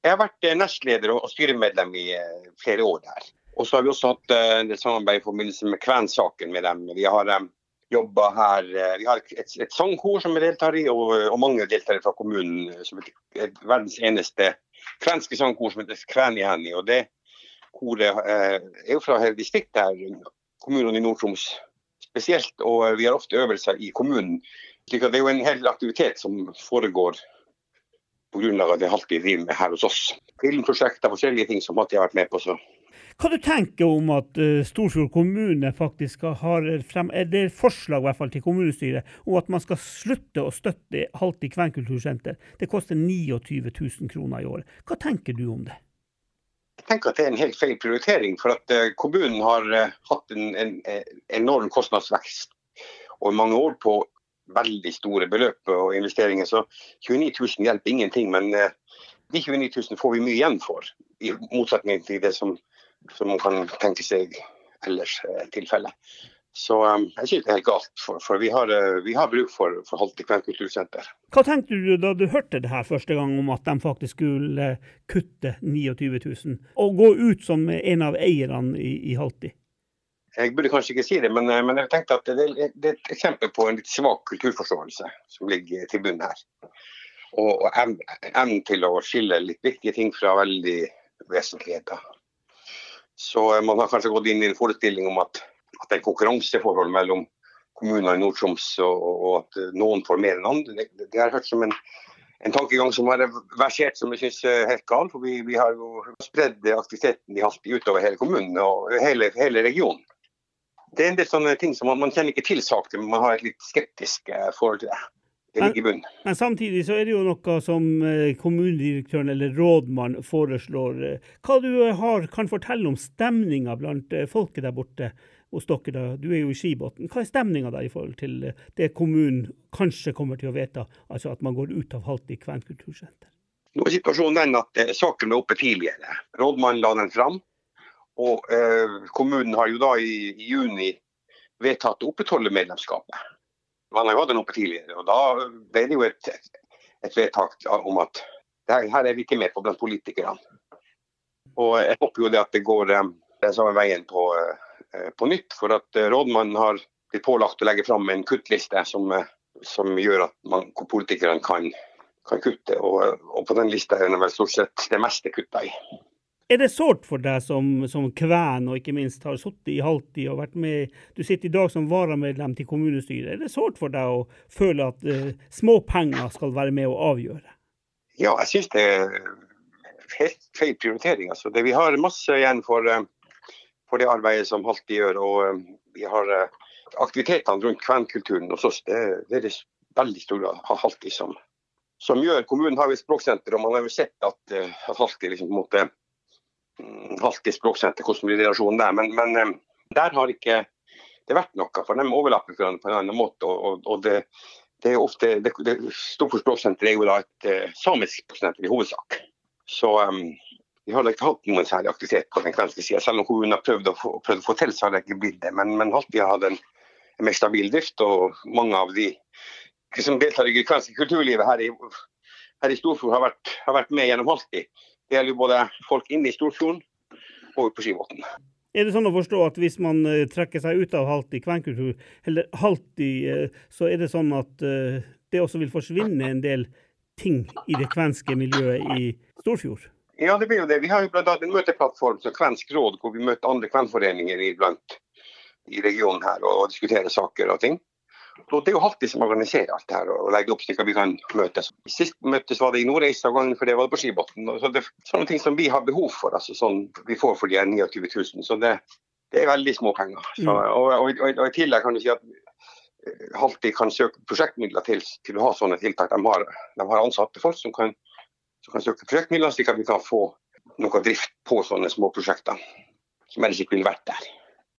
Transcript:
Jeg har vært nestleder og styremedlem i flere år der. Og så har vi også hatt en del samarbeid i forbindelse med Kven-saken med dem. Vi har jobba her. Vi har et, et sangkor som vi deltar i, og, og mange deltar fra kommunen. som et, et verdens eneste kvenske sangkor som heter Kvenjeni. Og det koret er jo fra hele distriktet her, kommunene i Nord-Troms spesielt. Og vi har ofte øvelser i kommunen. slik det er jo en hel aktivitet som foregår på det det Halti driver med her hos oss. Filmprosjekter, forskjellige ting som Matti har vært med på. så hva du tenker om at uh, Storfjord kommune faktisk har frem, er det forslag i hvert fall til kommunestyret om at man skal slutte å støtte Halti kvenkultursenter. Det koster 29 000 kroner i året. Hva tenker du om det? Jeg tenker at det er en helt feil prioritering. For at uh, kommunen har uh, hatt en, en, en, enorm kostnadsvekst over mange år på veldig store beløp og investeringer. Så 29 000 hjelper ingenting. Men de 29 000 får vi mye igjen for, i motsetning til det som som man kan tenke seg ellers eh, tilfelle. Så um, jeg synes det er helt galt, for, for vi, har, vi, har, bruk for, for Holte kultursenter. Hva tenkte du da du hørte det her første gang om at de faktisk skulle kutte 29 000, og gå ut som en av eierne i, i Halti? Jeg burde kanskje ikke si det, men, men jeg tenkte at det, det, er et eksempel på en litt svak kulturforståelse som ligger til bunn her. Og, og evnen til å skille litt viktige ting fra veldig vesentligheter. Så eh, man har kanskje gått inn i en forestilling om at, at det er konkurranseforhold mellom kommunene i Nord-Troms, og, og, at eh, noen får mer enn andre. Det, det har hørt som en, en, tankegang som har versert som jeg syns er helt gal. For vi, vi har jo spredd aktiviteten i Halti utover hele kommunen og hele, hele regionen. Det er en del sånne ting som man, man kjenner ikke til saken, men man har et litt skeptisk eh, forhold til det. Det ligger i bunnen. Men samtidig så er det jo noe som eh, kommunedirektøren eller rådmann foreslår. Hva du har, kan fortelle om stemninga blant eh, folket der borte hos dere? da? Du er jo i Skibotn. Hva er stemninga der i forhold til eh, det kommunen kanskje kommer til å vedta, altså at man går ut av Halti kvenkultursenter? Nå er situasjonen den at eh, saken ble oppe tidligere. Rådmannen la den fram. Og eh, kommunen har jo da i, i juni vedtatt å opprettholde medlemskapet. Man har jo hatt den oppe tidligere, og da ble det jo et, et vedtak om at her, her er vi ikke med på blant politikerne. Og jeg håper jo det at det går eh, den samme veien på, eh, på nytt. For at eh, rådmannen har blitt pålagt å legge fram en kuttliste som, som gjør at man, politikerne kan, kan kutte. Og, og, på den lista er det vel stort sett det meste kutta i. Er det sårt for deg som, som kven, og ikke minst har sittet i Halti og vært med Du sitter i dag som varamedlem til kommunestyret. Er det sårt for deg å føle at uh, små penger skal være med å avgjøre? Ja, jeg syns det er helt feil prioritering. Altså, det, vi har masse igjen for, uh, for, det arbeidet som Halti gjør. Og uh, vi har aktivitetene rundt kvenkulturen hos oss. Det, det er det veldig stor grad Halti som, som gjør. Kommunen har jo et språksenter, og man har jo sett at, at Halti liksom på en måte Halti språksenter, hvordan blir relasjonen der. Men, men, eh, der har ikke det vært noe, for de overlapper hverandre på en annen måte. og, og det, det, er ofte, det, det Storfjord språksenter er jo da et eh, samisk språksenter i hovedsak. Så um, vi har ikke hatt noen særlig aktivitet på den kvenske sida. Selv om kommunen har prøvd å, få, prøvd å få til, så har det ikke blitt det. Men, men Halti har hatt en, en, mer stabil drift, og mange av de som deltar i det kvenske kulturlivet her i, her i Storfjord, har vært, har vært med gjennom Halti. Det gjelder jo både folk inne i Storfjorden og på Skibotn. Er det sånn å forstå at hvis man uh, trekker seg ut av Halti kvenkultur, eller Halti, uh, så er det sånn at uh, det også vil forsvinne en del ting i det kvenske miljøet i Storfjord? Ja, det blir jo det. Vi har jo bl.a. en møteplattform som Kvensk råd, hvor vi møter andre kvenforeninger iblant i regionen her og diskuterer saker og ting. Og Det er jo Halti som organiserer alt det her og legger opp slik at vi kan møtes. Sist møttes var det i Nordreisa, for det var det på Skibotn. Så det er sånne ting som vi har behov for, altså sånn vi får for de 29 000. Så det, det er veldig små penger. Så, mm. og, og, og, og, I tillegg kan du si at eh, Halti kan søke prosjektmidler til, til å ha sånne tiltak. De har, de har ansatte folk som kan, som kan søke prosjektmidler, slik at vi kan få noe drift på sånne små prosjekter som ellers ikke ville vært der.